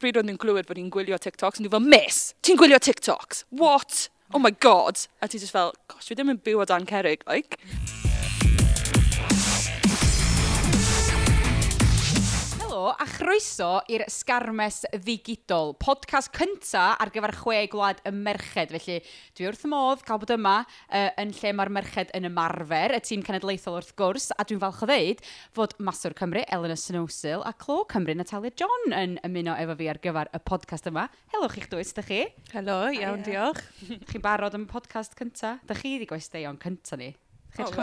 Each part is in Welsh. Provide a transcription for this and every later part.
bryd oedd nhw'n glywed bod hi'n gwylio TikToks, yn nhw fel, miss, ti'n gwylio TikToks? What? Oh my god! A ti just fel, gosh, fi ddim yn byw o dan cerig, like. Helo a chroeso i'r Sgarmes Ddigidol, podcast cynta ar gyfer chwe gwlad y merched. Felly, dwi wrth modd cael bod yma uh, yn lle mae'r merched yn ymarfer, y tîm cenedlaethol wrth gwrs, a dwi'n falch o ddeud fod Maswr Cymru, Elena Snowsill, a Clo Cymru, Natalia John yn ymuno efo fi ar gyfer y podcast yma. Helo chi'ch dwys, dych chi? Helo, iawn, diolch. Chi'n barod am podcast cynta? Dych chi wedi gwesteion cynta ni? Chi'n oh,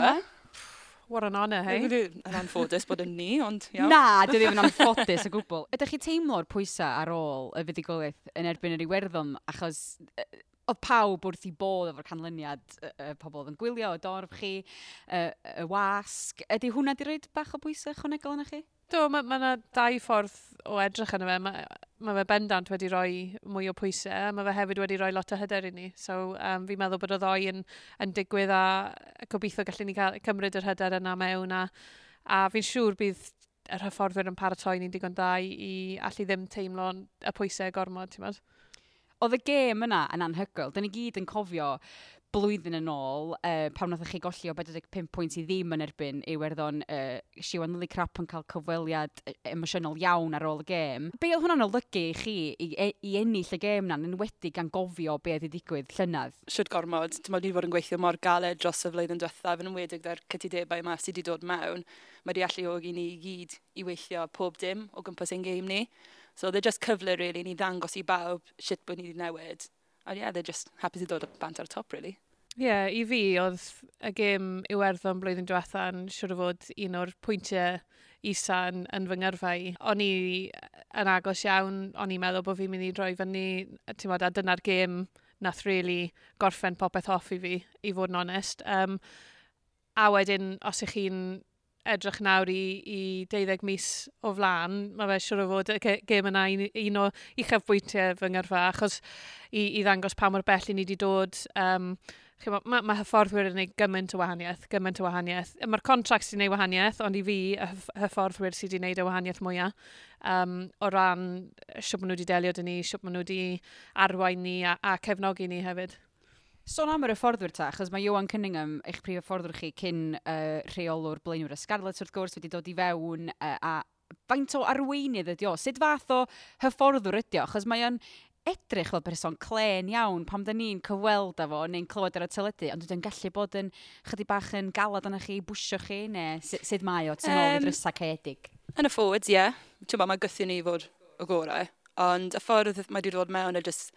What an honour, hei? Yn anffodus bod yn ni, ond iawn. Na, dy ddim yn anffodus o gwbl. Ydych chi teimlo'r pwysau ar ôl y fuddugoliaeth yn erbyn yr iwerddon, achos oedd pawb wrth i bod efo'r canlyniad y, y pobl oedd yn gwylio, y dorf chi, y, y wasg. Ydy hwnna di roed bach o bwysau ychwanegol yna chi? Do, mae yna ma dau ffordd o edrych yna fe. Ma, mae fe bendant wedi rhoi mwy o pwysau, a mae fe hefyd wedi rhoi lot o hyder i ni. So um, fi'n meddwl bod y ddoi yn, yn digwydd a gobeithio gallwn ni cael, cymryd yr hyder yna mewn. A, a fi'n siŵr bydd yr hyfforddwyr yn paratoi ni'n digon da i i allu ddim teimlo y pwysau gormod, ti'n meddwl? Oedd y gêm yna yn anhygoel. Dyna ni gyd yn cofio blwyddyn yn ôl, uh, pan wnaethoch chi golli o 45 pwynt i ddim yn erbyn Iwerddon, uh, Siwan Lily Crap yn cael cyfweliad emosiynol iawn ar ôl y gêm. Be oedd hwnna'n olygu i chi i, i ennill y gêm na'n enwedig gan gofio be oedd i ddigwydd llynydd? Siwt gormod, ti'n ond ni fod yn gweithio mor galed dros y flwyddyn diwethaf yn ymwedig dda'r cytudebau yma sydd wedi dod mewn. Mae wedi alluogi ni i gyd i weithio pob dim o gwmpas ein gêm ni. So, they're just cyfle, really, ni ddangos i bawb sut bod ni wedi newid oh yeah, they're just happy to dod o bant ar y top, really. Ie, yeah, i fi, oedd y gêm Iwerddon blwyddyn diwetha'n siŵr o fod un o'r pwyntiau isa yn, yn fy ngyrfau. O'n i yn agos iawn, o'n i'n meddwl bod fi'n mynd i droi fyny, ti'n modd, a dyna'r gêm nath really gorffen popeth off i fi, i fod yn onest. Um, a wedyn, os ych chi'n edrych nawr i, i 12 mis o flaen, mae fe siwr o fod y gêm yna un, un o uchafbwyntiau fy ngyrfa, achos i, i ddangos pa mor bell i ni wedi dod. Um, Mae ma, ma hyfforddwyr yn gwneud gymaint o wahaniaeth, gymaint o wahaniaeth. Mae'r contract sy'n gwneud wahaniaeth, ond i fi, y hyfforddwyr sydd wedi gwneud y wahaniaeth mwyaf. Um, o ran siwp maen nhw wedi delio dyn ni, siwp maen nhw wedi arwain ni a, a cefnogi ni hefyd. Sôn am yr hyfforddwyr ta, achos mae Johan Cunningham, eich prif hyfforddwyr chi cyn uh, rheolwr blaenwyr y Scarlets wrth gwrs wedi dod i fewn uh, a faint o arweinydd ydi o? Sut fath o hyfforddwr ydi o? Achos mae o'n edrych fel person clen iawn pam da ni'n cyfweld â fo neu'n clywed ar y teledu, ond dwi'n gallu bod yn chydig bach yn galad yna chi, bwysio chi, neu sut mae o, ti'n um, ôl i ddrysa caedig? Yn y ffordd, ie. Yeah. Ti'n mae gythu ni fod o gorau, ond y ffordd mae wedi dod mewn y just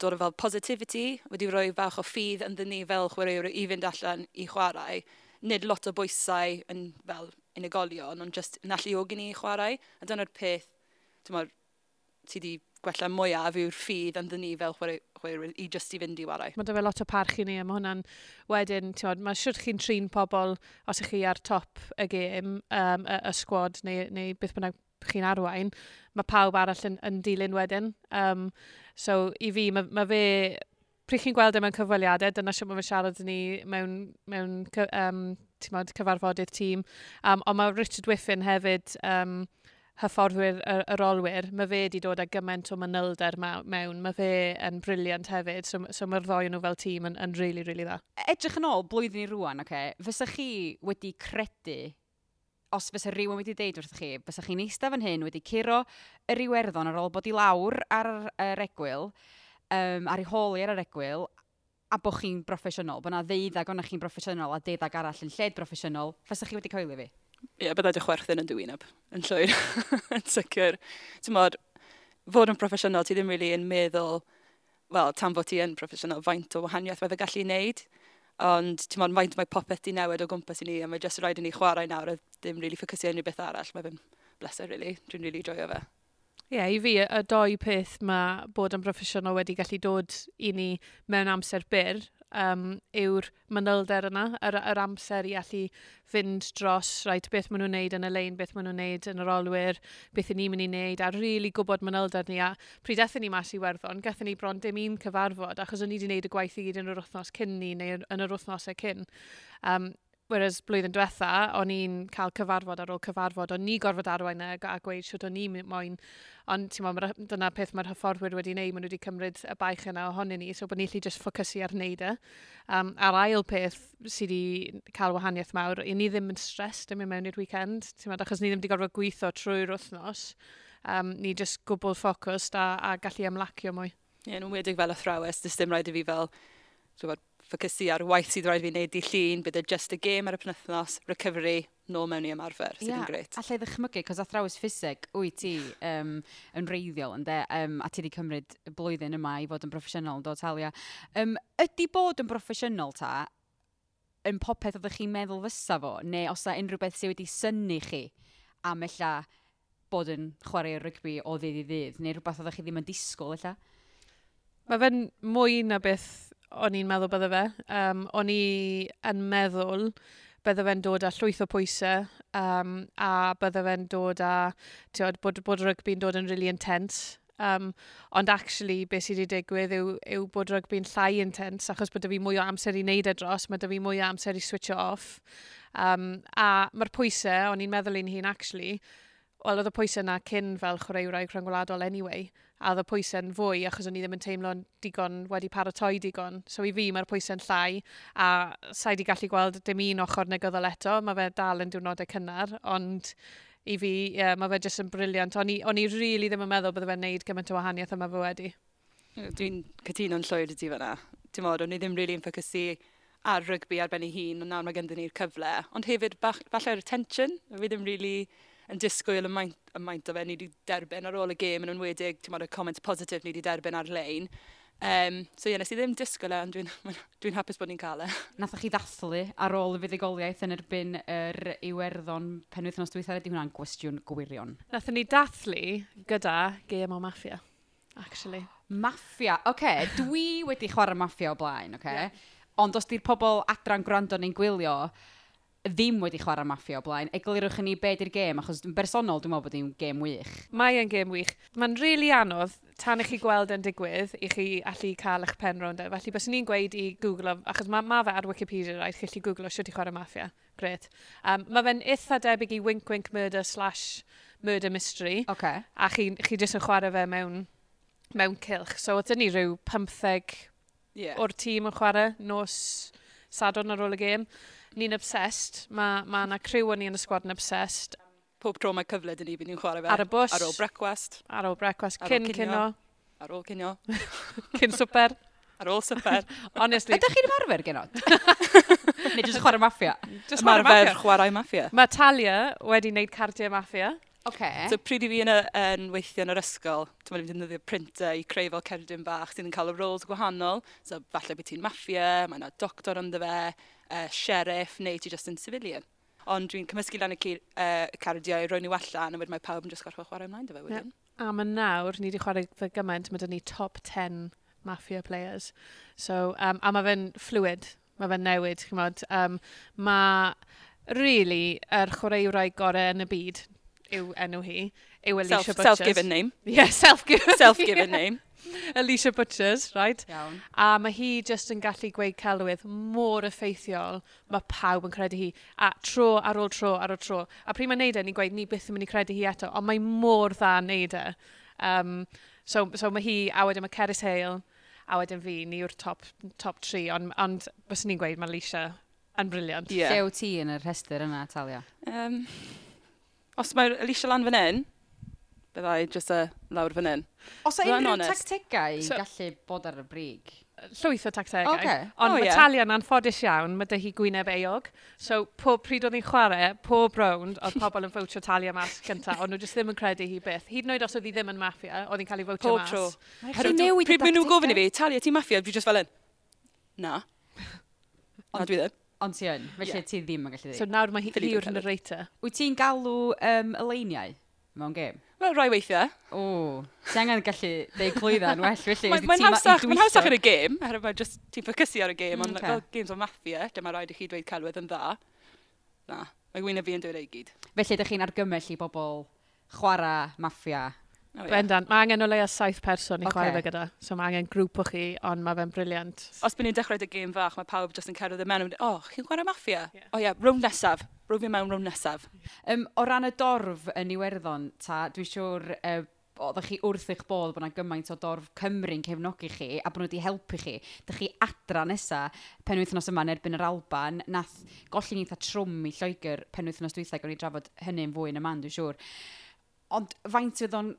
dod o fel positivity, wedi rhoi bach o ffydd yn ni fel chwaraewr i fynd allan i chwarae, nid lot o bwysau yn fel unigolion, ond just yn alluogi ni i chwarae. A dyna'r peth, ti'n mor, ti wedi gwella mwyaf yw'r ffydd yn ni fel chwaraewr i just i fynd i warau. Mae dy lot o parch i ni, a mae hwnna'n wedyn, ti'n tiwod, mae siwrt chi'n trin pobl os ych chi ar top y gêm, um, y, y sgwad neu, neu beth bynnag chi'n arwain, mae pawb arall yn, yn dilyn wedyn. Um, so i fi, mae, mae fe, pryd chi'n gweld e mewn cyfweliadau, dyna siwm mae fe siarad yn ni mewn, mewn um, mod, cyfarfodydd tîm. Um, ond mae Richard Whiffin hefyd, um, hyfforddwyr yr, yr olwyr, mae fe wedi dod â gymaint o manylder ma, mewn. Mae fe yn briliant hefyd, so, so mae'r ddoi nhw fel tîm yn, yn really, really dda. Edrych yn ôl, blwyddyn i rwan, okay, fysa chi wedi credu os fysa rhywun wedi deud wrth chi, fysa chi'n eistedd fan hyn wedi curo yr iwerddon ar ôl bod i lawr ar yr egwyl, um, ar ei holi ar yr egwyl, a bod chi'n broffesiynol, bod yna ddeuddag o'na chi'n broffesiynol a ddeuddag arall yn lled broffesiynol, fysa chi wedi coelio fi? Ie, yeah, byddai dy chwerthin yn dwyneb, yn llwyr, yn sicr. Ti'n modd, fod yn broffesiynol, ti ddim really yn meddwl, wel, tan fod ti yn broffesiynol, faint o wahaniaeth fydd y gallu wneud. Ond ti'n modd, faint mae popeth di newid o gwmpas i ni, a mae jyst rhaid i ni chwarae nawr a ddim really ffocysio unrhyw beth arall. Mae fe'n bleser, really. Dwi'n really joio fe. Ie, yeah, i fi, y doi peth mae bod yn broffesiynol wedi gallu dod i ni mewn amser byr um, yw'r manylder yna, yr, yr amser i allu fynd dros right, beth maen nhw'n neud yn y lein, beth maen nhw'n neud yn yr olwyr, beth ni'n mynd i wneud, a rili really gwybod manylder ni. A pryd ethyn ni mas i werddon, gethon ni bron dim un cyfarfod, achos o'n i wedi wneud y gwaith i gyd yn yr wythnos cyn ni neu yn yr wythnosau cyn. Um, Whereas blwyddyn diwetha, o'n i'n cael cyfarfod ar ôl cyfarfod, o'n ni gorfod arwain a, a gweud siwt o'n i'n moyn. Ond ti'n meddwl, dyna peth mae'r hyfforddwyr wedi wneud, maen nhw wedi cymryd y baich yna ohonyn ni, so bod ni'n lli just ffocysu ar wneud e. Um, a'r ail peth sydd wedi cael wahaniaeth mawr, i ni ddim yn stres dim yn mewn i'r weekend, ti'n meddwl, achos ni ddim wedi gorfod gweithio trwy'r wythnos. Um, ni just gwbl ffocws a, a gallu ymlacio mwy. Ie, yeah, nhw'n wedig fel athrawes, dys dim rhaid i fi fel, ffocysu ar waith sydd rhaid fi wneud i llun, bydd e just a game ar y penwthnos, recovery, nôl mewn i ymarfer, sydd yeah, yn gret. Alla ddychmygu, cos athrawys ffiseg, wyt ti um, yn reiddiol, ynddo, um, a ti wedi cymryd blwyddyn yma i fod yn broffesiynol, do, Talia. Um, ydy bod yn broffesiynol ta, yn popeth oeddech chi'n meddwl fysa fo, neu os yna unrhyw beth sydd wedi syni chi am ella bod yn chwarae rygbi o ddydd i ddydd, neu rhywbeth oeddech chi ddim yn disgwyl ella? Mae fe'n mwy na beth o'n i'n meddwl bydde fe. Um, o'n i yn meddwl bydde fe'n dod â llwyth o pwysau um, a bydde fe'n dod â, tiod, bod, bod rygbi'n dod yn really intense. Um, ond actually, beth sydd wedi digwydd yw, yw bod rygbi'n llai intense, achos bod fi mwy o amser i wneud e dros, mae dy fi mwy o amser i switch off. Um, a mae'r pwysau, o'n i'n meddwl i'n hun actually, wel, oedd y pwysau yna cyn fel chwaraewraig rhyngwladol anyway a oedd y pwysau'n fwy achos o'n i ddim yn teimlo'n digon wedi paratoi digon. So i fi mae'r pwysau'n llai a sa'i di gallu gweld dim un ochr negyddol eto, mae fe dal yn diwrnodau cynnar, ond i fi yeah, mae fe jyst yn briliant. O'n i, on i really ddim yn meddwl bydde fe'n neud gymaint o wahaniaeth yma fy wedi. Dwi'n cytuno'n llwyr i ti fyna. Ti'n modd, o'n i ddim rili'n really ffocysu ar rygbi ar ben ei hun, ond nawr mae ganddyn ni'r cyfle. Ond hefyd, bach, falle'r tension, fi ddim rili really yn disgwyl y maint, y maint o fe ni wedi derbyn ar ôl y gêm yn enwedig, ti'n y comment positif ni wedi derbyn ar-lein. Um, so ie, yeah, nes i ddim disgwyl e, ond dwi'n dwi, hapus bod ni'n cael e. Nath chi ddathlu ar ôl y fuddigoliaeth yn erbyn yr iwerddon penwythnos diwethaf, ydy hwnna'n gwestiwn gwirion? Nath ni dathlu gyda gêm o maffia, actually. Maffia, oce, okay, dwi wedi chwarae maffia o blaen, oce? Okay? Yeah. Ond os di'r pobl adran gwrando neu'n gwylio, ddim wedi chwarae maffia o blaen, eglirwch yn ni be di'r gêm, achos yn bersonol dwi'n meddwl bod hi'n gêm wych. Mae e'n gêm wych. Mae'n rili really anodd tan i chi gweld yn digwydd i chi allu cael eich pen rownd e. Felly bys ni'n gweud i Google, achos mae ma fe ar Wikipedia rhaid, chi allu o siwt i chwarae maffia. Gret. Um, mae fe'n eitha debyg i Wink Wink Murder slash Murder Mystery. Okay. A chi, chi jyst yn chwarae fe mewn, mewn cilch. So oedd ni rhyw 15 yeah. o'r tîm yn chwarae nos sadwrn ar ôl y gêm ni'n obsessed. Mae ma yna criw o'n ni yn y sgwad yn obsessed. Pob tro mae cyfle dyn ni fydd ni'n chwarae fe. Ar y bws. Ar ôl brecwast. Ar ôl brecwast. Cyn cynno. Ar ôl cynno. Cyn swper. Ar ôl swper. Honestly. Ydych chi'n ymarfer genod? Neu jyst chwarae maffia? Ymarfer chwarae maffia. chwarae maffia. Mae Talia wedi wneud cardiau maffia. Okay. So pryd i fi yn, yn weithio yn yr ysgol, ti'n mynd i ddefnyddio printau i creu fel cerdyn bach sydd yn cael y roles gwahanol. So falle beth ti'n maffia, mae yna doctor ynddo fe, uh, sheriff neu ti just yn civilian. Ond dwi'n cymysgu lan y uh, cardiau, roi nhw allan, a wedyn mae pawb yn just gorfod chwarae ymlaen dy fe wedyn. Yeah. Am yn nawr, ni wedi chwarae fy gymaint, mae dyn ni top 10 mafia players. So, um, a mae fe'n fluid, mae fe'n newid, chymod. Um, mae, really, yr er chwaraewrau gorau yn y byd yw enw hi, yw Alicia self, Butchers. Self-given name. Yeah, self-given. Self-given name. Alicia Butchers, right? Iawn. A mae hi just yn gallu gweud celwydd mor effeithiol, mae pawb yn credu hi. A tro ar ôl tro ar ôl tro. A pryd mae'n neud e, ni'n gweud ni byth yn mynd i credu hi eto, ond mae mor dda yn neud e. Um, so, so mae hi, a wedyn mae Ceris Hale, a wedyn fi, ni yw'r top, top tri, ond on, bys ni'n gweud mae Alicia yn briliant. Yeah. Lle ti yn y rhestr yna, Talia? Um, os mae Alicia lan fan hyn, byddai jyst y lawr fan hyn. Os oes unrhyw tactegau so, gallu bod ar y brig? Llwyth o tactegau. Okay. Ond oh, mae yeah. Talion anffodus iawn, mae dy hi gwyneb eog. So pob pryd oedd hi'n chwarae, pob rownd, oedd pobl yn fowtio Talia mas gyntaf, ond nhw jyst ddim yn credu hi byth. Hyd yn oed os oedd hi ddim yn maffia, oedd hi'n cael ei fwtio mas. Pob tro. Pryd maen nhw'n gofyn i fi, Talia, ti maffia? Fi jyst fel yn, na. Ond dwi ddim. Ond ti yn, felly yeah. ti ddim yn gallu dweud. So nawr mae hi yw'r narrator. Wyt ti'n galw um, y leiniau mewn game? Wel, rai weithiau. O, ti angen gallu deud clwydda'n well, felly. Mae'n hawsach, mae'n hawsach yn y gêm, herwydd mae just ti'n ffocysu ar y gêm, ond fel games o maffia, dyma rhaid i chi dweud celwydd yn dda. Na, mae gwynaf fi yn dweud ei gyd. Felly, ydych chi'n argymell i bobl chwarae maffia Oh, yeah. Bendant, mae angen o leia saith person i okay. chwarae fe gyda. So mae angen grŵp o chi, ond mae fe'n briliant. Os byd ni'n dechrau dy gêm fach, mae pawb jyst yn cerdded y mewn. O, oh, chi'n chwarae maffia? Yeah. O ie, rown nesaf. Rown fi mewn rown nesaf. Um, o ran y dorf yn Iwerddon, ta, dwi'n siŵr uh, oeddech chi wrth eich bod bod yna gymaint o dorf Cymru'n cefnogi chi a bod nhw wedi helpu chi. Dych chi adra nesa penwythnos yma yn erbyn yr Alban, nath gollin eitha trwm i Lloegr penwythnos dwythau, gwni drafod hynny'n fwy yn y man, dwi'n siŵr. Ond faint oedd o'n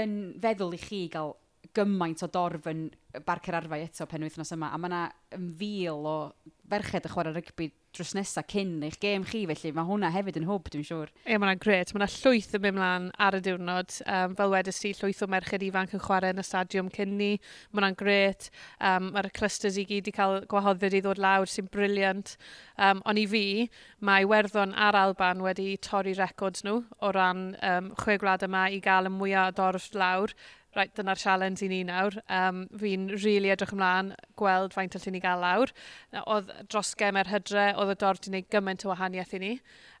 yn feddwl i chi gael gymaint o dorf yn barcer arfau eto pen wythnos yma, a mae yna fil o ferched y chwarae rygbi drws nesaf cyn eich gêm chi, felly mae hwnna hefyd yn hwb, dwi'n siŵr. Ie, mae hwnna'n gret. Mae yna llwyth yn mynd mlaen ar y diwrnod. Um, fel wedys ti, llwyth o merched ifanc yn chwarae yn y stadiwm cyn ni. Mae hwnna'n gret. Um, Mae'r clusters i gyd i cael gwahoddyd i ddod lawr sy'n briliant. Um, ond i fi, mae Werddon a'r Alban wedi torri records nhw o ran um, chwe gwlad yma i gael y mwyaf dorf lawr right, dyna'r sialens i ni nawr. Um, fi'n rili really edrych ymlaen gweld faint allwn ni gael lawr. Oedd dros gemer hydre, oedd y dorf wedi gwneud gymaint o wahaniaeth i ni.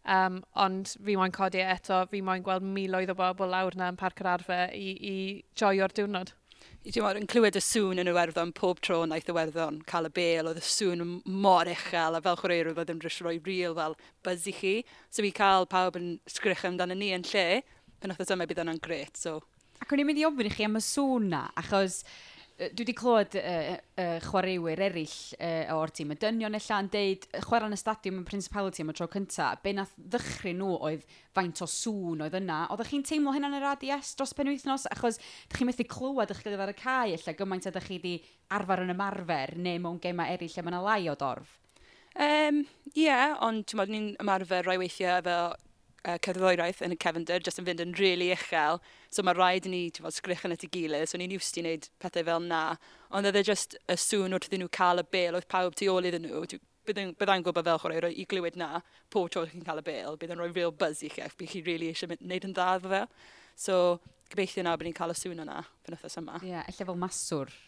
Um, ond fi moyn codi eto, fi moyn gweld miloedd o bobl lawr na yn parc yr arfer i, i joio'r diwrnod. I ti'n yn clywed y sŵn yn y werddon pob tro naeth y werddon cael y bel, oedd y sŵn mor uchel, a fel chwaraewyr oedd yn rhys roi ril fel buzz i chi. So i cael pawb yn sgrych amdano ni yn lle, pan oedd y dyma bydd yna'n gret, so Ac o'n i'n mynd i ofyn i chi am y sŵn na, achos dwi wedi clywed uh, uh, chwaraewyr eraill uh, o'r tîm y dynion ella yn deud chwarae yn y stadiwm yn Principality am y tro cyntaf, be nath ddychry nhw oedd faint o sŵn oedd yna. Oeddech chi'n teimlo hynna yn yr ADS dros penwythnos? Achos ydych chi'n methu clywed eich gilydd ar y cae illa gymaint ydych chi wedi arfer yn ymarfer neu mewn gemau eraill lle mae yna lai o dorf? Ie, um, yeah, ond ti'n modd ni'n ymarfer rai weithiau efo uh, cerddoriaeth yn y cefnder, jyst yn fynd yn really uchel. So mae rhaid i ni, ti'n fawr, sgrych yn y ei gilydd, so ni'n iwst i wneud pethau fel na. Ond oedd e jyst y sŵn wrth iddyn nhw cael y bel, oedd pawb tu ôl iddyn nhw. Byddai'n bydda gwybod fel chwarae i glywed na, pob tro chi'n cael y bel, bydd yn rhoi real buzz i chi, ac bydd chi really eisiau gwneud yn dda efo fe. So, gobeithio na, bod ni'n cael y sŵn yna, fy nythos yma. Ie, yeah, efallai fel maswr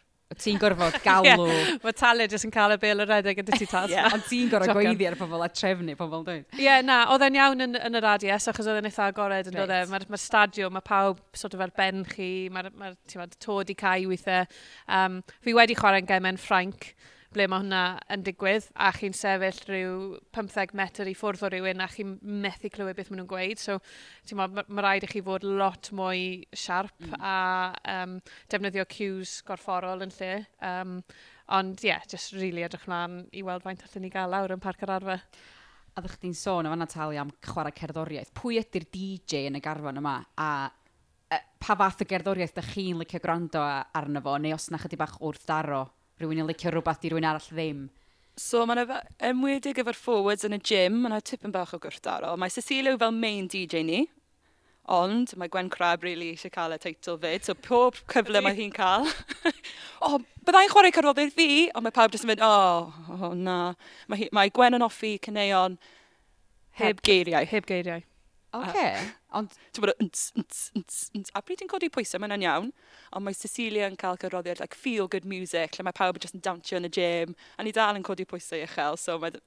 ti'n gorfod galw... yeah. Mae Talia jyst yn cael y bel y redeg yn dyty tas. yeah. Ond ti'n gorfod gweiddi ar pobl a trefnu pobl, dweud. Ie, yeah, na, oedd e'n iawn yn, yn yr ADS, achos oedd e'n eitha agored yn dod e. Mae'r ma stadiwm, mae pawb sort of ar ben chi, mae'r ma, ma, tod i cael weithiau. Um, fi wedi chwarae'n gemen Ffrainc, ble mae hwnna yn digwydd a chi'n sefyll rhyw 15 metr i ffwrdd o rhywun, a chi'n methu clywed beth maen nhw'n gweud. So, ti'n ma, mae rhaid i chi fod lot mwy siarp mm. a um, defnyddio cues gorfforol yn lle. Um, ond ie, yeah, just really edrych mlaen i weld faint allan ni gael lawr yn parc yr arfer. A ddech chi'n sôn o yma Natalia am chwarae cerddoriaeth. Pwy ydy'r DJ yn y garfan yma a e, pa fath o gerddoriaeth ydych chi'n licio gwrando arno fo, neu os na chydig bach wrth daro rhywun yn licio rhywbeth i rhywun arall ddim. So mae yna ymwedig efo'r forwards yn y gym, mae yna tipyn bach o gwrthdaro. Mae Cecilio fel main DJ ni, ond mae Gwen Crab really eisiau cael y teitl fyd, so pob cyfle mae hi'n cael. o, oh, byddai'n chwarae cyfroddau fi, ond mae pawb jyst yn mynd, o, oh, oh, na. Mae, hi, mae Gwen yn offi cyneuon heb geiriau. Heb geiriau. Oce. Okay. Ond, ti'n bod, ns, ns, ns, ns. A pryd ti'n codi pwysau, mae'n iawn. Ond mae Cecilia yn cael cyrroddiad, like, feel good music, lle mae pawb yn just yn dawnsio yn y gym, a ni dal yn codi pwysau uchel, so mae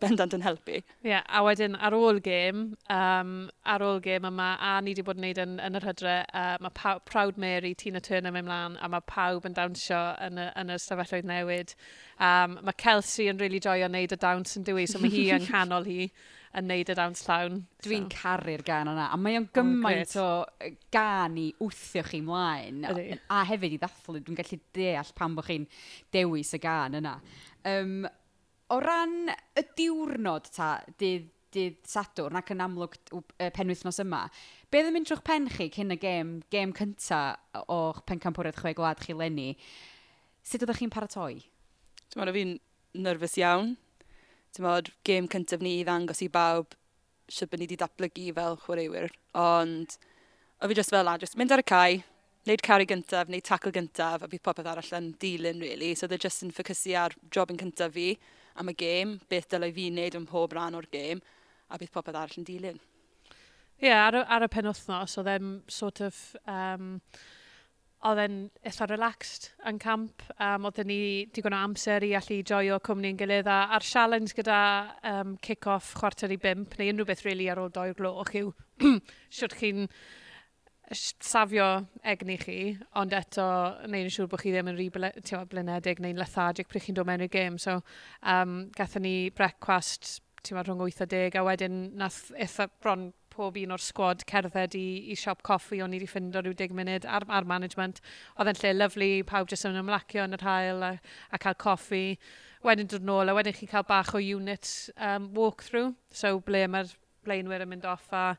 bendant yn helpu. Ie, yeah, a wedyn ar ôl gêm, um, ar ôl gêm yma, a ni wedi bod yn neud yn, yn yr hydre, uh, mae pa, Proud Mary, Tina Turner mewn mlaen, a mae pawb yn dawnsio yn y, yn y stafelloedd newid. Um, mae Kelsey yn really joio wneud y dawns yn dwi, e? so mae hi yng nghanol hi yn neud y dawns llawn. Dwi'n so. caru'r gan yna, a mae o'n gymaint oh, o gan i wthio chi mlaen, a, a hefyd i ddathlu, dwi'n gallu deall pan bod chi'n dewis y gan yna. Um, o ran y diwrnod ta, dydd dydd Sadwrn ac yn amlwg penwythnos yma. Be yn mynd trwy'ch pen chi cyn y gêm, gêm cynta o'ch pencampwriaeth chwe gwlad chi lenni? Sut ydych chi'n paratoi? Dwi'n meddwl fi'n nyrfys iawn mod, gêm cyntaf ni i ddangos i bawb sydd bod ni wedi datblygu fel chwaraewyr. Ond, o fi jyst fel la, jyst mynd ar y cae, wneud cari gyntaf, wneud tackle gyntaf, a bydd popeth arall yn dilyn, really. So, they're just yn ffocysu ar job yn cyntaf fi am y gêm, beth dylai fi wneud ym mhob rhan o'r gêm, a bydd popeth arall yn dilyn. Ie, yeah, ar, y, ar y penwthnos, oedd e'n sort of... Um, oedd e'n eitha relaxed yn camp. Um, oedd ni digon o amser i allu joio cwmni'n gilydd. A, a'r challenge gyda um, kick-off chwarter i bimp neu unrhyw beth really ar ôl doi'r gloch yw siwrt chi'n safio egni chi, ond eto neu'n siŵr bod chi ddim yn rhy blinedig neu'n lethargic pryd chi'n dod mewn i'r gêm. So, um, gatho ni brecwast rhwng 8 a 10 a wedyn nath eitha bron pob un o'r sgwad cerdded i, i siop coffi o'n i wedi ffindo rhyw 10 munud ar, ar management. Oedd e'n lle lyflu, pawb jyst yn ymlacio yn yr hael a, a cael coffi. Wedyn dod nôl a wedyn chi'n cael bach o unit um, walkthrough, so ble mae'r blaenwyr yn mynd off a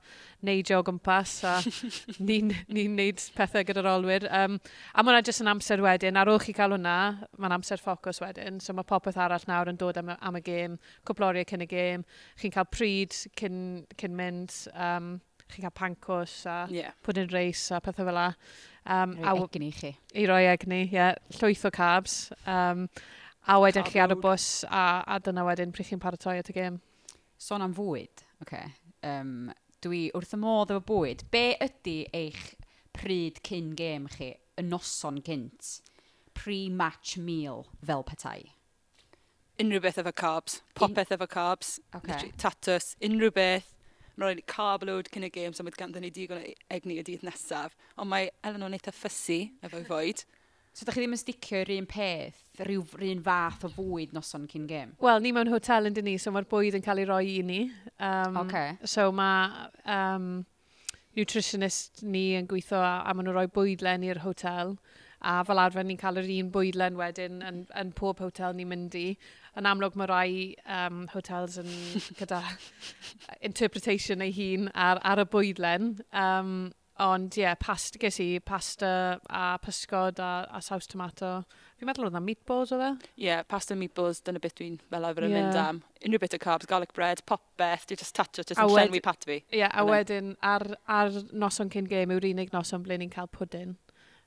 neidio o gwmpas a ni'n ni neud pethau gyda'r olwyr. Um, a mae hwnna jyst yn amser wedyn, ar ôl chi cael hwnna, mae'n amser ffocws wedyn, so mae popeth arall nawr yn dod am, am y gêm, cwploriau cyn y gêm, chi'n cael pryd cyn, cyn mynd, um, chi'n cael pancws a yeah. pwdyn reis a pethau fel la. Um, roi a, egni chi. I roi egni, ie, yeah, llwyth o cabs. Um, a wedyn Carbod. chi ar y bws a, a dyna wedyn pryd chi'n paratoi at y gêm sôn am fwyd, okay. um, dwi wrth y modd efo bwyd. Be ydy eich pryd cyn gêm chi, y noson gynt, pre-match meal fel petai? Unrhyw beth efo carbs, popeth efo carbs, okay. tatws, unrhyw beth. Mae'n rhaid i carb load cyn y gêm, so mae ganddyn ni digon o egni y dydd nesaf. Ond mae Eleanor eitha e ffysi efo'i fwyd. So, da chi ddim yn sticio i'r un peth, rhyw un fath o fwyd noson cyn gêm? Wel, ni mewn hotel yn dyn ni, so mae'r bwyd yn cael ei roi i ni. Um, okay. So, mae um, nutritionist ni yn gweithio a, a maen nhw'n rhoi bwydlen i'r hotel. A fel arfer, ni'n cael yr un bwydlen wedyn yn, yn pob hotel ni'n mynd i. Yn amlwg, mae rai um, hotels yn gyda interpretation ei hun ar, ar y bwydlen. Um, Ond ie, yeah, pasta ges i, pasta a pysgod a, a saws tomato. Fi'n meddwl oedd na meatballs oedd e? Ie, yeah, pasta meatballs, dyna beth dwi'n fel arfer yn yeah. mynd am. Unrhyw bit o carbs, garlic bread, popeth, dwi'n just tatio, just yn llenwi pat fi. Ie, yeah, a wedyn ar, ar noson cyn game yw'r unig noson ble ni'n cael pwdyn.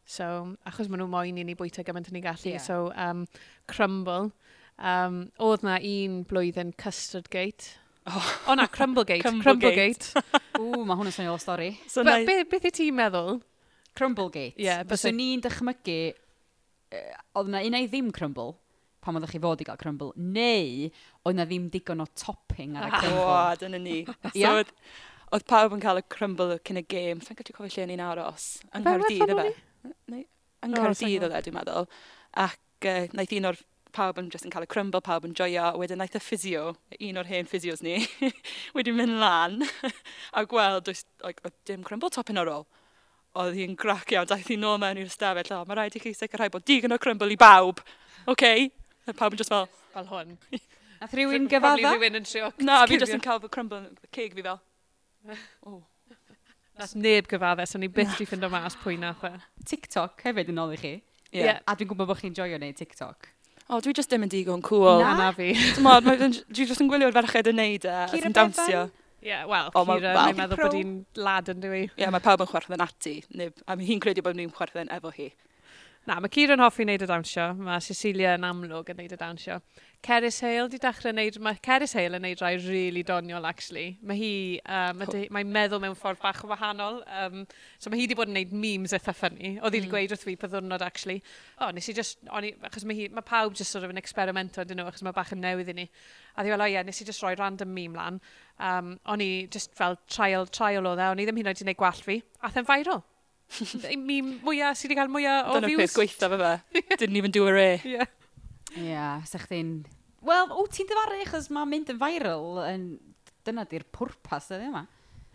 So, achos maen nhw moyn i ni bwyta gymaint ni ei gallu. Yeah. So, um, crumble. Um, oedd na un blwyddyn custard gate Oh, o na, Crumblegate. Crumblegate. Crumblegate. Ww, mae hwn yn swnio o stori. So Be, na... beth i ti'n meddwl? Crumblegate. Ie. Yeah, Fyswn ni'n dychmygu, uh, oedd na un ddim crumble, pan oeddech chi fod i gael crumble, neu oedd na ddim digon o topping ar y crumble. O, dyna ni. yeah. so, oedd oedd pawb yn cael y crumble cyn y game. Sa'n gallu cofio lle ni'n aros. Yng Nghaerdydd, efe? Yng Nghaerdydd oedd e, dwi'n meddwl. Ac uh, naeth un o'r pawb yn just yn cael y crumble, pawb yn joio, wedyn naeth y ffisio, un o'r hen ffisios ni, wedi mynd lan a gweld, oes, like, dim crumble topyn ar ôl oedd hi'n grac iawn, daeth hi'n nôl mewn i'r stafell, o, mae rhaid i chi sicrhau bod digon o crumble i bawb, oce? Okay? A pawb yn just fel... Fel hwn. Nath rhywun gyfadda? rhywun yn trio... Na, fi just yn cael fy crumble, cig fi fel. Oh. Nath neb gyfadda, so ni byth di ffind o mas pwy nath e. TikTok hefyd yn ôl i chi. Yeah. yeah. A dwi'n gwybod bod chi'n joio wneud TikTok o, oh, dwi just ddim yn digon cool. Na, na fi. Tymod, dwi just yn gwylio'r ferched yn neud e, yn dawnsio. Ie, yeah, wel, oh, Cira, well, mae'n meddwl bod hi'n lad yn dwi. Ie, yeah, mae pawb yn chwerthin ati. Nib, a mae hi'n credu bod ni'n chwerthin efo hi. Na, mae Ciro'n hoffi wneud y dawnsio. Mae Cecilia yn amlwg yn wneud y dawnsio. Ceris Hale di dechrau wneud... Mae Ceris Hale yn wneud rai really doniol, actually. Mae hi... Um, oh. Mae'n meddwl mewn ffordd bach o wahanol. Um, so mae hi wedi bod yn wneud memes eitha ffynnu. Oedd hi mm. gweud wrth fi pa actually. O, nes i just... Oni, achos mae, hi, mae pawb just sort of yn experimento, dyn nhw, achos mae bach yn newydd i ni. A ddi fel, o ie, nes i just roi random meme lan. Um, o'n i just fel trial, trial o dde. O'n i ddim hyn oed i wneud gwallt fi. A e'n viral mi mwyaf sydd wedi cael mwyaf o Dyna views. Dyna peth gweitha fe fe. Didn't even do a re. Ie, yeah. yeah, sa chdi'n... Wel, o, ti'n dyfaru achos mae mynd yn viral. Yn... Dyna di'r pwrpas ydy yma.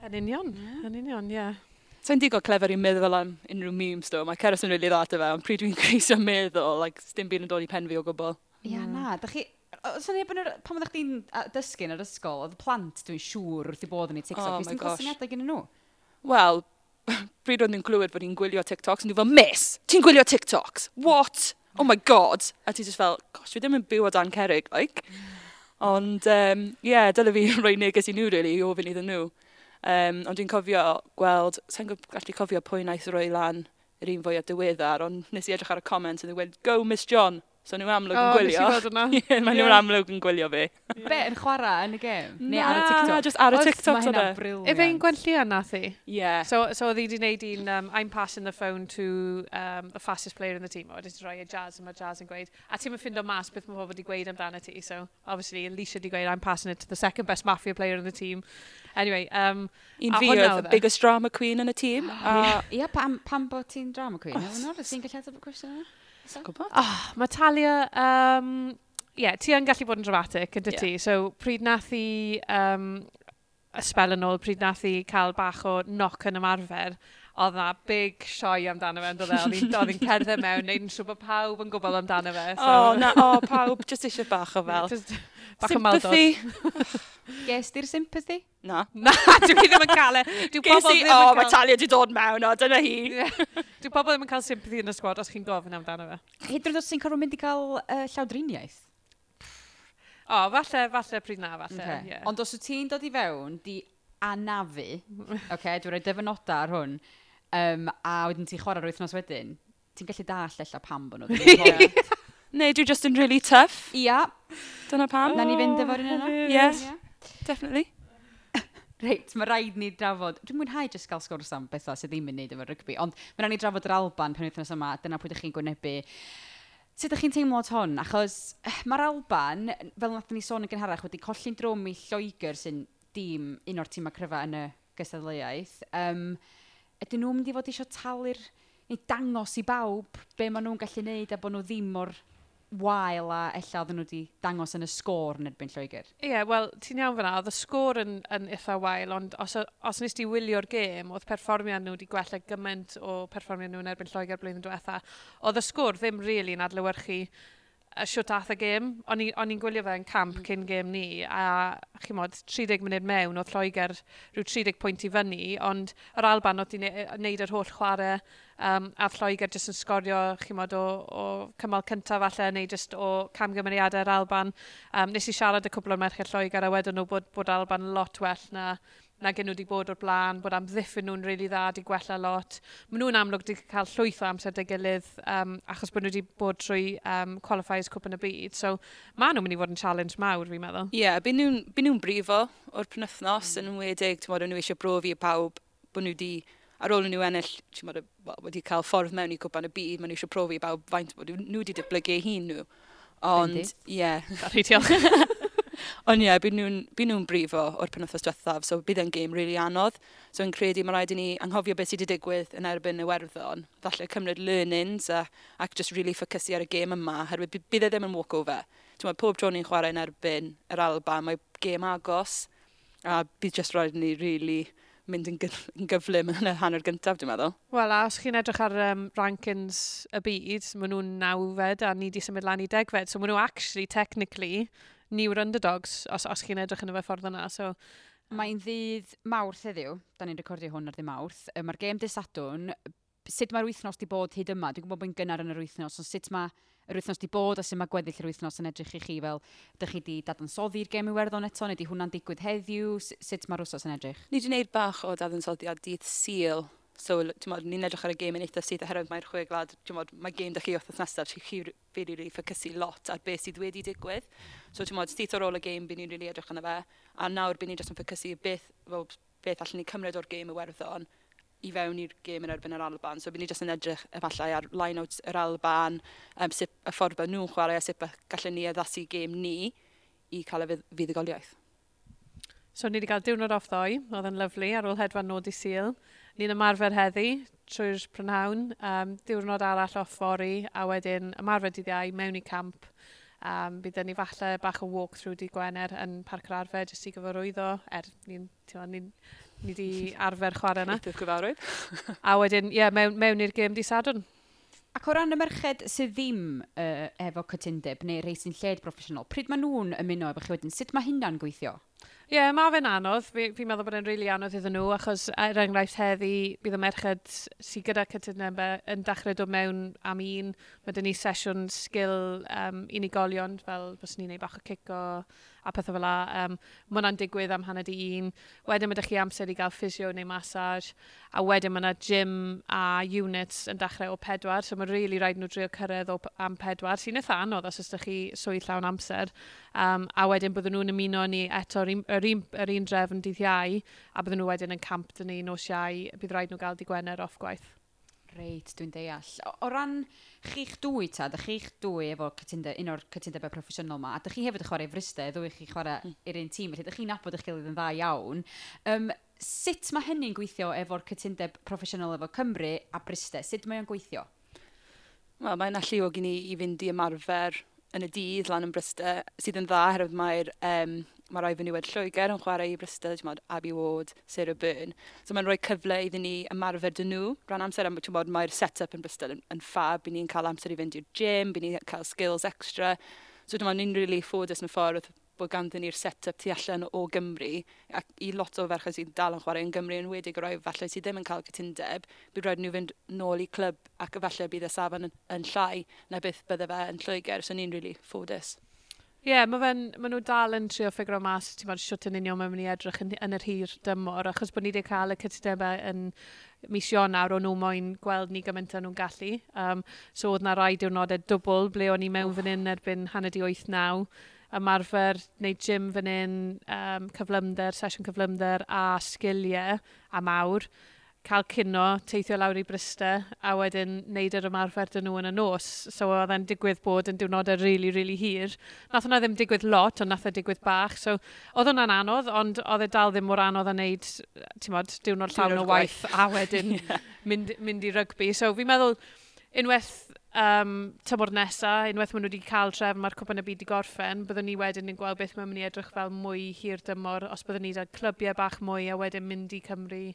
Yn union, yn union, ie. Yeah. Sa'n digon clefer i'n meddwl am unrhyw memes, do. Mae Ceres yn rili really dda dy fe, ond pryd dwi'n creisio meddwl, like, dim byd yn dod i pen fi o gwbl. Ia, yeah, na. Da chi... Sa'n neb yn yr... Pan oeddech chi'n dysgu yn yr ysgol, oedd plant dwi'n siŵr wrth i bod yn ei TikTok. Oh, Fes ti'n cael syniadau gen nhw? Wel, bryd oedd nhw'n glywed bod hi'n gwylio TikToks, nhw fel, miss, ti'n gwylio TikToks? What? Oh my god! A ti just fel, gosh, dwi ddim yn byw o dan cerig, like. Ond, ie, um, yeah, dyle fi rhoi neges i nhw, really, i ofyn iddyn nhw. Um, ond dwi'n cofio gweld, sa'n gallu cofio pwy naeth roi lan yr un fwy o diweddar, ond nes i edrych ar y comment yn dweud, e go Miss John. So nhw'n amlwg yn gwylio. O, nes i fod Mae nhw amlwg yn gwylio fi. Be, yn chwarae yn y gêm? Neu ar y TikTok? Na, just ar y TikTok. Mae hynna'n briliant. Efe un gwenllia nath i? Yeah. So, so oedd hi wedi gwneud un, um, I'm passing the phone to um, the fastest player in the team. O, wedi rhoi y jazz yma jazz yn gweud. A ti'n mynd ffind o mas beth mae pobl wedi gweud amdano ti. So, obviously, Alicia wedi gweud, I'm passing it to the second best mafia player in the team. Anyway, um, un fi oedd the e? biggest drama queen yn y tîm. Oh, Ie, pam bod ti'n drama queen? Oedd yn o'r gallu ateb y cwestiwn yna? Gwybod? Oh, ah, mae Talia... Um, yeah, ti yn gallu bod yn dramatic, ydy yeah. ti? So, pryd nath i um, y spel yn ôl, pryd nath i cael bach o knock yn ymarfer, oedd na big sioi amdano fe, oedd e, oedd hi'n cerdded mewn, neud yn siŵr bod pawb yn gwybod amdano fe. So. Oh, na, oh, pawb, just eisiau bach o fel. just, bach Sympathy. o maldod. Ges di'r sympathy? Na. Na, dwi'n ddim yn cael e. Dwi'n Ges i, o, oh, mae Talia di dod mewn, o, dyna hi. Dwi pobl ddim yn cael sympathy yn y sgwad os chi'n gofyn amdano fe. Hyd yn oed os ti'n gorfod mynd i cael uh, llawdriniaeth? O, falle, falle pryd na, falle. Okay. Yeah. Ond os wyt ti'n dod i fewn, di anafu, okay, dwi'n rhoi dyfynodau ar hwn, um, a wedyn ti'n chwarae'r wythnos wedyn, ti'n gallu dall ella pam bod nhw. Neu dwi'n just yn really tough. Ia. Dyna pam. Oh, Na ni fynd efo'r un yna. Yes. Yeah. Definitely. Reit, mae rhaid ni drafod... Dwi'n mwynhau jyst gael sgwrs am bethau sydd ddim yn neud efo rygbi, ond mae rhaid ni drafod yr Alban pen wythnos yma, dyna pwy ydych chi'n gwynebu. Sut ydych chi'n teimlo at hon? Achos eh, mae'r Alban, fel nath ni sôn yn gynharach, wedi colli'n drwm i Lloegr sy'n dîm, un o'r tîmau cryfa yn y gystadleuaeth. Um, ydyn nhw'n mynd i fod eisiau talu'r neu dangos i bawb be maen nhw'n gallu neud a bod nhw ddim o'r wael a ella oedden nhw wedi dangos yn y sgôr yn erbyn Lloegr. Ie, yeah, wel, ti'n iawn fyna, oedd y sgôr yn, yn eitha wael, ond os, os nes ti wylio'r gêm, oedd perfformiad nhw wedi gwella gymaint o perfformiad nhw yn erbyn Lloegr blwyddyn diwetha, oedd y sgôr ddim rili really yn adlewyrchu y siwt ath y gêm. O'n i'n gwylio fe yn camp mm. cyn gêm ni, a chi mod, 30 munud mewn oedd Lloegr rhyw 30 pwynt i fyny, ond yr Alban oedd wedi wneud yr holl chwarae, um, a Lloegr jyst yn sgorio, chi mod, o, o cymal cyntaf falle, neu jyst o camgymeriadau'r Alban. Um, nes i siarad y cwbl o'r merched Lloegr, a wedyn nhw bod, bod Alban lot well na na gen nhw wedi bod o'r blaen, bod amddiffyn nhw'n rili really dda, wedi gwella lot. Maen nhw'n amlwg wedi cael llwyth o amser dy gilydd um, achos bod nhw wedi bod trwy um, qualifiers cwp yn y byd. So maen nhw'n mynd i fod yn challenge mawr, fi'n meddwl. Ie, yeah, byd nhw'n nhw brifo o'r penwthnos mm. yn wedig, ti'n modd, nhw eisiau brofi i pawb bod nhw wedi ar ôl nhw ennill, ti'n modd, wedi cael ffordd mewn i cwpan y byd, maen nhw eisiau profi i bawb faint bod nhw wedi dyblygu eu hun nhw. Ond, ie. Yeah. Sorry, diolch. Ond ie, yeah, byd nhw'n nhw brifo o'r penwthos diwethaf, so bydd e'n gêm really anodd. So yn credu mae rhaid i ni anghofio beth sydd wedi digwydd yn erbyn y werddon. Falle cymryd learnings a, ac just really ffocysu ar y gêm yma, herwydd bydd e ddim yn walkover. Ti'n pob tro ni'n chwarae yn erbyn yr Alba, mae gêm agos a bydd just rhaid i ni really mynd yn, yn gyflym yn y hanner gyntaf, dwi'n meddwl. Wel, a os chi'n edrych ar um, rankings y byd, maen nhw'n nawfed a ni di symud lan i degfed, so maen nhw actually, technically, ni yw'r underdogs, os, os chi'n edrych yn y fe ffordd yna. So, mm. Mae'n ddydd mawrth heddiw, da ni'n recordio hwn ar ddydd mawrth. Mae'r gêm dy Sadwn, sut mae'r wythnos di bod hyd yma? Dwi'n gwybod bod yn gynnar yn yr wythnos, ond sut mae yr wythnos di bod a sut mae gweddill yr wythnos yn edrych i chi fel ydych chi di dadansoddi'r gêm i werddon eto, neu di hwnna'n digwydd heddiw, sut mae'r wythnos yn edrych? Ni wedi gwneud bach o dadansoddiad dydd syl So, mod, ni'n edrych ar y gêm yn eitha sydd oherwydd mae'r chwe glad, mod, mae gêm dych chi wrth nesaf, chi chi fi rili ffocysu lot ar beth sydd wedi digwydd. So, ti'n modd, sydd ar ôl y gêm, byd ni'n rili edrych yna fe. A nawr, byd ni'n just yn ffocysu beth, fel, beth allan ni cymryd o'r gêm y werddon i fewn i'r gêm yn erbyn yr Alban. So, byd ni jyst yn edrych efallai ar line-out yr Alban, um, sut y ffordd bod nhw'n chwarae a sut gallen ni addasu gêm ni i cael y fuddugoliaeth. So, ni wedi cael diwrnod off ddoi. Oedd yn lyflu ar ôl hedfan nod i syl ni'n ymarfer heddi trwy'r prynhawn, um, diwrnod arall off fori, a wedyn ymarfer dydd iau mewn i camp. Um, bydd ni falle bach o walk-through di Gwener yn Parc yr Arfer jyst i gyfarwyddo, er ni'n ni, ni di arfer chwarae yna. Eithydd gyfarwydd. a wedyn, ie, yeah, mewn, mewn i'r gym di Sadwn. Ac o ran y merched sydd ddim uh, efo cytundeb neu rei sy'n lled broffesiynol, pryd maen nhw'n ymuno efo chi wedyn, sut mae hynna'n gweithio? Ie, yeah, mae fe'n anodd. Fi'n fi meddwl bod e'n rili really anodd iddyn nhw, achos er enghraifft heddi, bydd y merched sydd gyda cytundebau e yn dechrau dod mewn am un. Mae dyn ni sesiwn sgil um, unigolion, fel bys ni'n neud bach o cico a pethau fel la. Um, mae hwnna'n digwydd am hanner di un. Wedyn mae ydych chi amser i gael ffisio neu massage. A wedyn mae yna gym a units yn dechrau o pedwar. So mae'n rili really rhaid nhw drio cyrraedd o am pedwar. Sy'n eitha anodd os ydych chi swydd llawn amser. Um, a wedyn byddwn nhw'n ymuno ni eto yr un, yr un drefn dydd iau, a bydden nhw wedyn yn camp dyn ni nos iau, bydd rhaid nhw gael di Gwener off gwaith. Reit, dwi'n deall. O, o ran chi'ch dwy ta, dych chi'ch dwy efo cytundeb, un o'r cytundebau proffesiynol yma, a dych chi hefyd yn chwarae fristau, ddwy chi chwarae mm. i'r un tîm, felly dych chi'n nabod eich gilydd yn dda iawn. Um, sut mae hynny'n gweithio efo'r cytundeb proffesiynol efo Cymru a bristau? Sut mae o'n gweithio? Wel, mae'n alluog i ni i fynd i ymarfer yn y dydd lan yn Bristau, sydd yn dda, herwydd mae'r um, mae rai fy nhw Lloegr yn chwarae i Bristol, ti'n mod, Abbey Ward, Sarah Byrne. So mae'n rhoi cyfle iddyn ni ymarfer dyn nhw. Rhan amser am bod mae'r set-up yn Bristol yn, yn ffab, byd ni'n cael amser i fynd i'r gym, byd ni'n cael skills extra. So dyma ni'n really ffodus yn ffordd bod ganddyn ni'r set-up tu allan o Gymru ac i lot o ferchau sydd dal yn chwarae yn Gymru yn wedi o falle sydd ddim yn cael cytundeb, bydd rhaid nhw fynd nôl i clwb ac efallai bydd y safon yn, yn llai na beth bydde fe yn Lloegr, so ni'n really ffodus. Ie, yeah, mae ma nhw dal yn trio ffigro mas, ti'n bod, siwt yn union mae'n mynd i edrych yn, yn yr hir dymor, achos bod ni wedi cael y cytudebau yn mis Ionawr o'n nhw moyn gweld ni gymaint yn nhw'n gallu. Um, so oedd na rai diwrnodau dwbl ble o'n i mewn fan hyn erbyn hanner di 8-9, ymarfer neu gym fan hyn, um, cyflymder, sesiwn cyflymder a sgiliau a mawr cael cino, teithio lawr i Bryste, a wedyn neud yr ymarfer dyn nhw yn y nos. So oedd e'n digwydd bod yn diwrnodau rili, really, rili really hir. Nath hwnna ddim digwydd lot, ond nath e digwydd bach. So oedd hwnna'n anodd, ond oedd e dal ddim mor anodd a neud, ti'n modd, diwrnod llawn o waith, a wedyn yeah. mynd, mynd i rygbi. So fi'n meddwl, unwaith um, tymor nesa, unwaith maen nhw wedi cael tref, mae'r cwpan y byd i gorffen, byddwn ni wedyn yn gweld beth mae'n mynd i edrych fel mwy hir dymor, os byddwn ni clybiau bach mwy a wedyn mynd i Cymru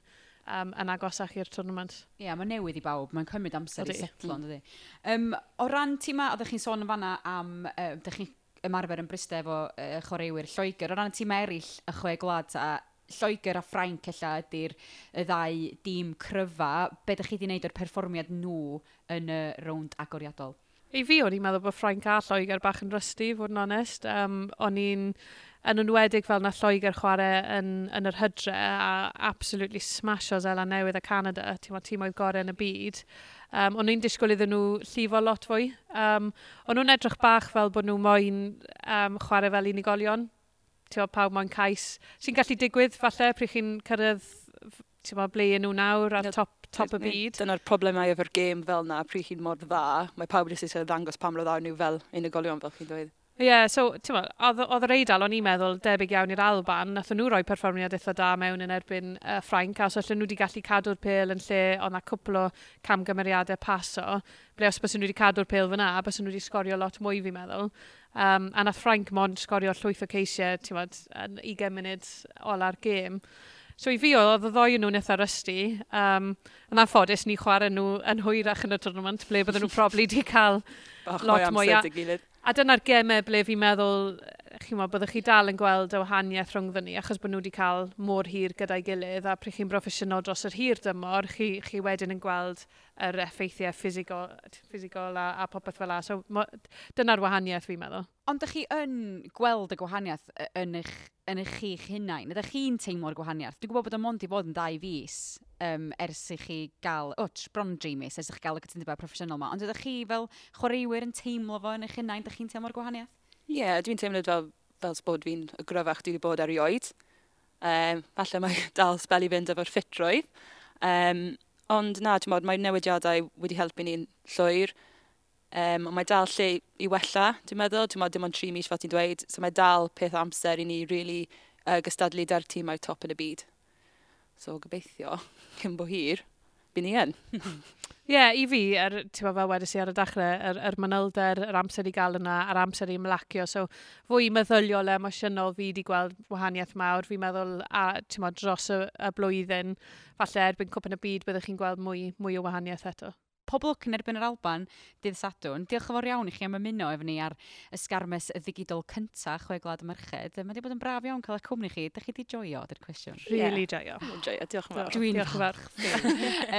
um, yn agosach i'r tournament. Ie, yeah, mae newydd i bawb, mae'n cymryd amser Odi. i setlo, mm. ydy. Um, o ran ti ma, oeddech chi'n sôn yn fanna am, uh, ydych chi'n ymarfer yn Bryste efo uh, chwaraewyr Lloegr, o ran ti eraill y chwe glad a Lloegr a Ffrainc ella ydy'r y ddau dîm cryfa, be ydych chi wedi wneud o'r perfformiad nhw yn y rownd agoriadol? Ei fi, o'n i'n meddwl bod Ffrainc a Lloegr bach yn rysdi, fod yn onest. Um, o'n i'n yn enwedig fel na Lloegr chwarae yn, yn yr hydre a absolutely smasho Zela Newydd a Canada, ti'n tîm oedd gorau yn y byd. Um, o'n i'n disgwyl iddyn nhw llifo lot fwy. Um, o'n nhw'n edrych bach fel bod nhw moyn um, chwarae fel unigolion. Ti'n pawb moyn cais. Sy'n gallu digwydd falle pryd chi'n cyrraedd ti'n ma ble nhw nawr ar top top y byd. Dyna'r problemau efo'r gêm fel na, pryd chi'n mor dda, mae pawb wedi sy'n ddangos pam roedd nhw fel unigolion fel chi'n dweud. Ie, yeah, so, ti'n oedd, oedd yr Eidal, o'n i'n meddwl, debyg iawn i'r Alban, nath nhw roi perfformiad eitha da mewn yn erbyn uh, Ffrainc, a os allan nhw wedi gallu cadw'r pêl yn lle oedd na cwpl o camgymeriadau paso, ble os bys nhw wedi cadw'r pêl fyna, bys nhw wedi sgorio lot mwy fi'n meddwl. Um, a nath Ffrainc mond sgorio llwyth o ceisiau, ti'n meddwl, yn 20 munud ola'r gêm. So i fi oedd y ddoi nhw'n eitha rysti. Um, yn anffodus, ni chwarae nhw yn hwyrach yn y tournament ble bydden nhw probably wedi cael lot mwy. Bach. A dyna'r gemau ble fi'n meddwl, chi'n meddwl, byddwch chi dal yn gweld y wahaniaeth rhwng ni, achos bod nhw wedi cael môr hir gyda'i gilydd, a pryd chi'n broffesiynol dros yr hir dymor, chi, chi wedyn yn gweld yr effeithiau ffisigol ffisegol a, a popeth fel la. So, dyna'r wahaniaeth fi'n meddwl. Ond ydych chi yn gweld y gwahaniaeth yn eich, yn eich chi'ch hunain? Ydych chi'n teimlo'r gwahaniaeth? Dwi'n gwybod bod y mond i fod yn dau fus, um, ers i chi gael, o, oh, bron dreamus, ers i chi gael y cytundebau proffesiynol yma, ond ydych chi fel chwaraewyr yn teimlo fo yn eich hunain, ydych chi'n teimlo'r gwahaniaeth? Ie, yeah, dwi'n teimlo fel, fel bod fi'n y gryfach dwi wedi bod erioed. Um, falle mae dal sbel i fynd efo'r ffitrwydd. Um, ond na, ti'n modd, mae newidiadau wedi helpu ni'n llwyr. Um, mae dal lle i wella, dwi'n meddwl. Ti'n modd, dim ond tri mis fel ti'n dweud. So mae dal peth amser i ni really uh, gystadlu da'r tîmau top yn y byd. So gobeithio, cyn bo hir, byn ni yn. Ie, yeah, i fi, er, ti'n fel wedys i ar y dechrau, yr, yr manylder, yr amser i gael yna, a'r amser i ymlacio. So, fwy meddyliol emosiynol fi wedi gweld wahaniaeth mawr. Fi'n meddwl, a, ti'n dros y, y blwyddyn, falle erbyn cwpan y byd, byddwch chi'n gweld mwy, mwy o wahaniaeth eto pob lwc yn erbyn yr Alban dydd Sadwn. Diolch yn fawr iawn i chi am ymuno efo ni ar y sgarmes y ddigidol cynta chwe glad y merched. Mae wedi bod yn braf iawn cael eich cwmni chi. Dych chi wedi joio, dy'r cwestiwn? Really yeah. joio. Joio, diolch yn fawr. Dwi'n diolch yn fawr.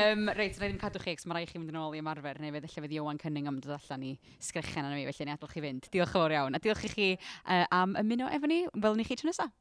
um, Reit, rhaid i'n cadw chi, cos mae rai chi mynd yn ôl i ymarfer, neu fydd efallai fydd Iwan Cynning am dod allan i sgrechen arno mi, felly ni adl chi fynd. Diolch yn fawr iawn. A diolch i chi uh, am ymuno efo ni. Welwn ni chi tro nesaf.